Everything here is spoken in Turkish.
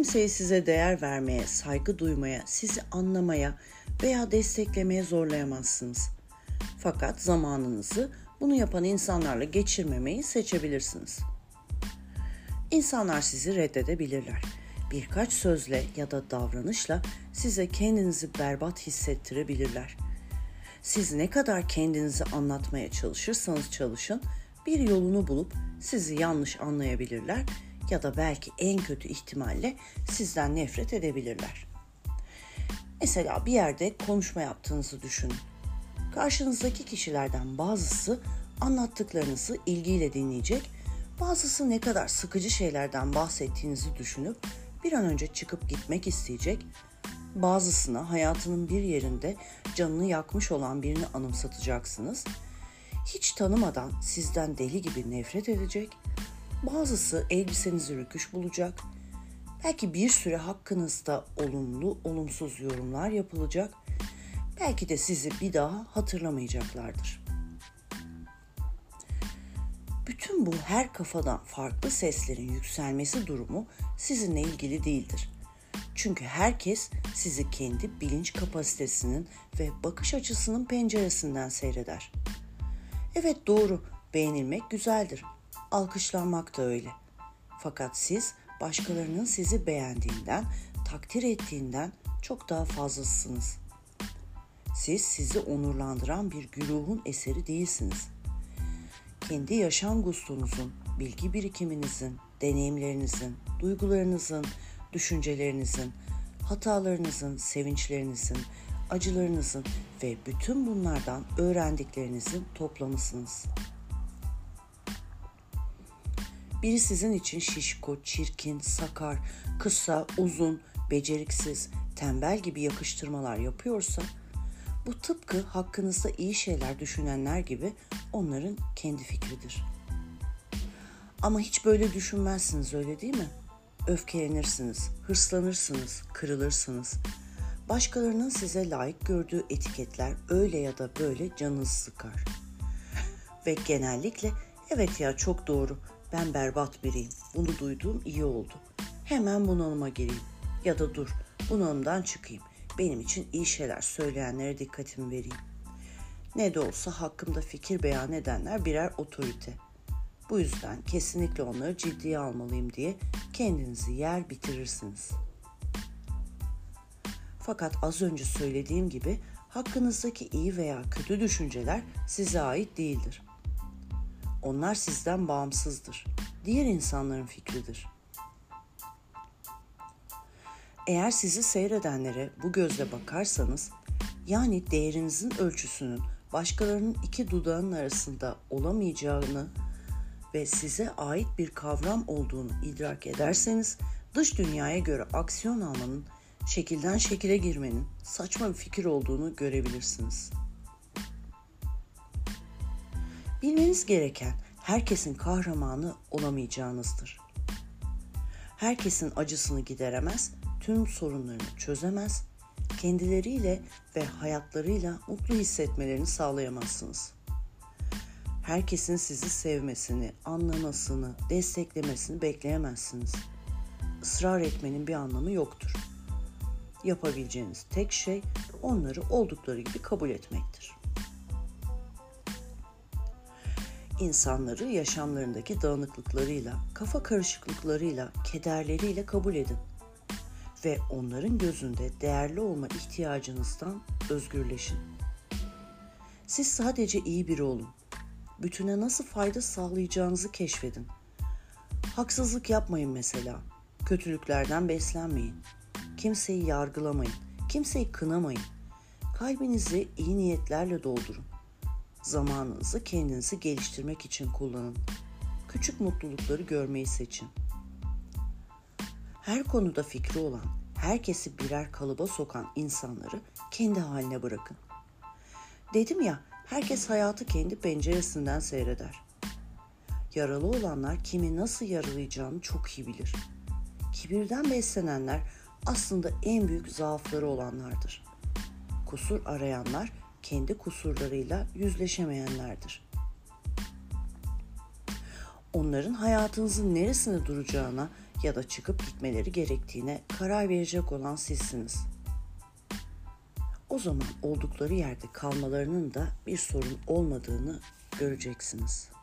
Kimseyi size değer vermeye, saygı duymaya, sizi anlamaya veya desteklemeye zorlayamazsınız. Fakat zamanınızı bunu yapan insanlarla geçirmemeyi seçebilirsiniz. İnsanlar sizi reddedebilirler. Birkaç sözle ya da davranışla size kendinizi berbat hissettirebilirler. Siz ne kadar kendinizi anlatmaya çalışırsanız çalışın, bir yolunu bulup sizi yanlış anlayabilirler ya da belki en kötü ihtimalle sizden nefret edebilirler. Mesela bir yerde konuşma yaptığınızı düşünün. Karşınızdaki kişilerden bazısı anlattıklarınızı ilgiyle dinleyecek, bazısı ne kadar sıkıcı şeylerden bahsettiğinizi düşünüp bir an önce çıkıp gitmek isteyecek, bazısına hayatının bir yerinde canını yakmış olan birini anımsatacaksınız. Hiç tanımadan sizden deli gibi nefret edecek, bazısı elbisenizi rüküş bulacak, belki bir süre hakkınızda olumlu olumsuz yorumlar yapılacak, belki de sizi bir daha hatırlamayacaklardır. Bütün bu her kafadan farklı seslerin yükselmesi durumu sizinle ilgili değildir. Çünkü herkes sizi kendi bilinç kapasitesinin ve bakış açısının penceresinden seyreder. Evet doğru, beğenilmek güzeldir. Alkışlanmak da öyle. Fakat siz başkalarının sizi beğendiğinden, takdir ettiğinden çok daha fazlasısınız. Siz sizi onurlandıran bir güruhun eseri değilsiniz. Kendi yaşam gustunuzun, bilgi birikiminizin, deneyimlerinizin, duygularınızın, düşüncelerinizin, hatalarınızın, sevinçlerinizin, acılarınızın ve bütün bunlardan öğrendiklerinizin toplamısınız. Biri sizin için şişko, çirkin, sakar, kısa, uzun, beceriksiz, tembel gibi yakıştırmalar yapıyorsa bu tıpkı hakkınızda iyi şeyler düşünenler gibi onların kendi fikridir. Ama hiç böyle düşünmezsiniz öyle değil mi? Öfkelenirsiniz, hırslanırsınız, kırılırsınız. Başkalarının size layık gördüğü etiketler öyle ya da böyle canınızı sıkar. Ve genellikle evet ya çok doğru ben berbat biriyim. Bunu duyduğum iyi oldu. Hemen bunalıma gireyim. Ya da dur bunalımdan çıkayım. Benim için iyi şeyler söyleyenlere dikkatimi vereyim. Ne de olsa hakkımda fikir beyan edenler birer otorite. Bu yüzden kesinlikle onları ciddiye almalıyım diye kendinizi yer bitirirsiniz. Fakat az önce söylediğim gibi hakkınızdaki iyi veya kötü düşünceler size ait değildir. Onlar sizden bağımsızdır. Diğer insanların fikridir. Eğer sizi seyredenlere bu gözle bakarsanız, yani değerinizin ölçüsünün başkalarının iki dudağının arasında olamayacağını ve size ait bir kavram olduğunu idrak ederseniz, dış dünyaya göre aksiyon almanın, şekilden şekile girmenin saçma bir fikir olduğunu görebilirsiniz.'' Bilmeniz gereken herkesin kahramanı olamayacağınızdır. Herkesin acısını gideremez, tüm sorunlarını çözemez, kendileriyle ve hayatlarıyla mutlu hissetmelerini sağlayamazsınız. Herkesin sizi sevmesini, anlamasını, desteklemesini bekleyemezsiniz. Israr etmenin bir anlamı yoktur. Yapabileceğiniz tek şey onları oldukları gibi kabul etmektir. İnsanları yaşamlarındaki dağınıklıklarıyla, kafa karışıklıklarıyla, kederleriyle kabul edin ve onların gözünde değerli olma ihtiyacınızdan özgürleşin. Siz sadece iyi biri olun. Bütüne nasıl fayda sağlayacağınızı keşfedin. Haksızlık yapmayın mesela. Kötülüklerden beslenmeyin. Kimseyi yargılamayın. Kimseyi kınamayın. Kalbinizi iyi niyetlerle doldurun. Zamanınızı kendinizi geliştirmek için kullanın. Küçük mutlulukları görmeyi seçin. Her konuda fikri olan, herkesi birer kalıba sokan insanları kendi haline bırakın. Dedim ya, herkes hayatı kendi penceresinden seyreder. Yaralı olanlar kimi nasıl yaralayacağını çok iyi bilir. Kibirden beslenenler aslında en büyük zaafları olanlardır. Kusur arayanlar kendi kusurlarıyla yüzleşemeyenlerdir. Onların hayatınızın neresinde duracağına ya da çıkıp gitmeleri gerektiğine karar verecek olan sizsiniz. O zaman oldukları yerde kalmalarının da bir sorun olmadığını göreceksiniz.''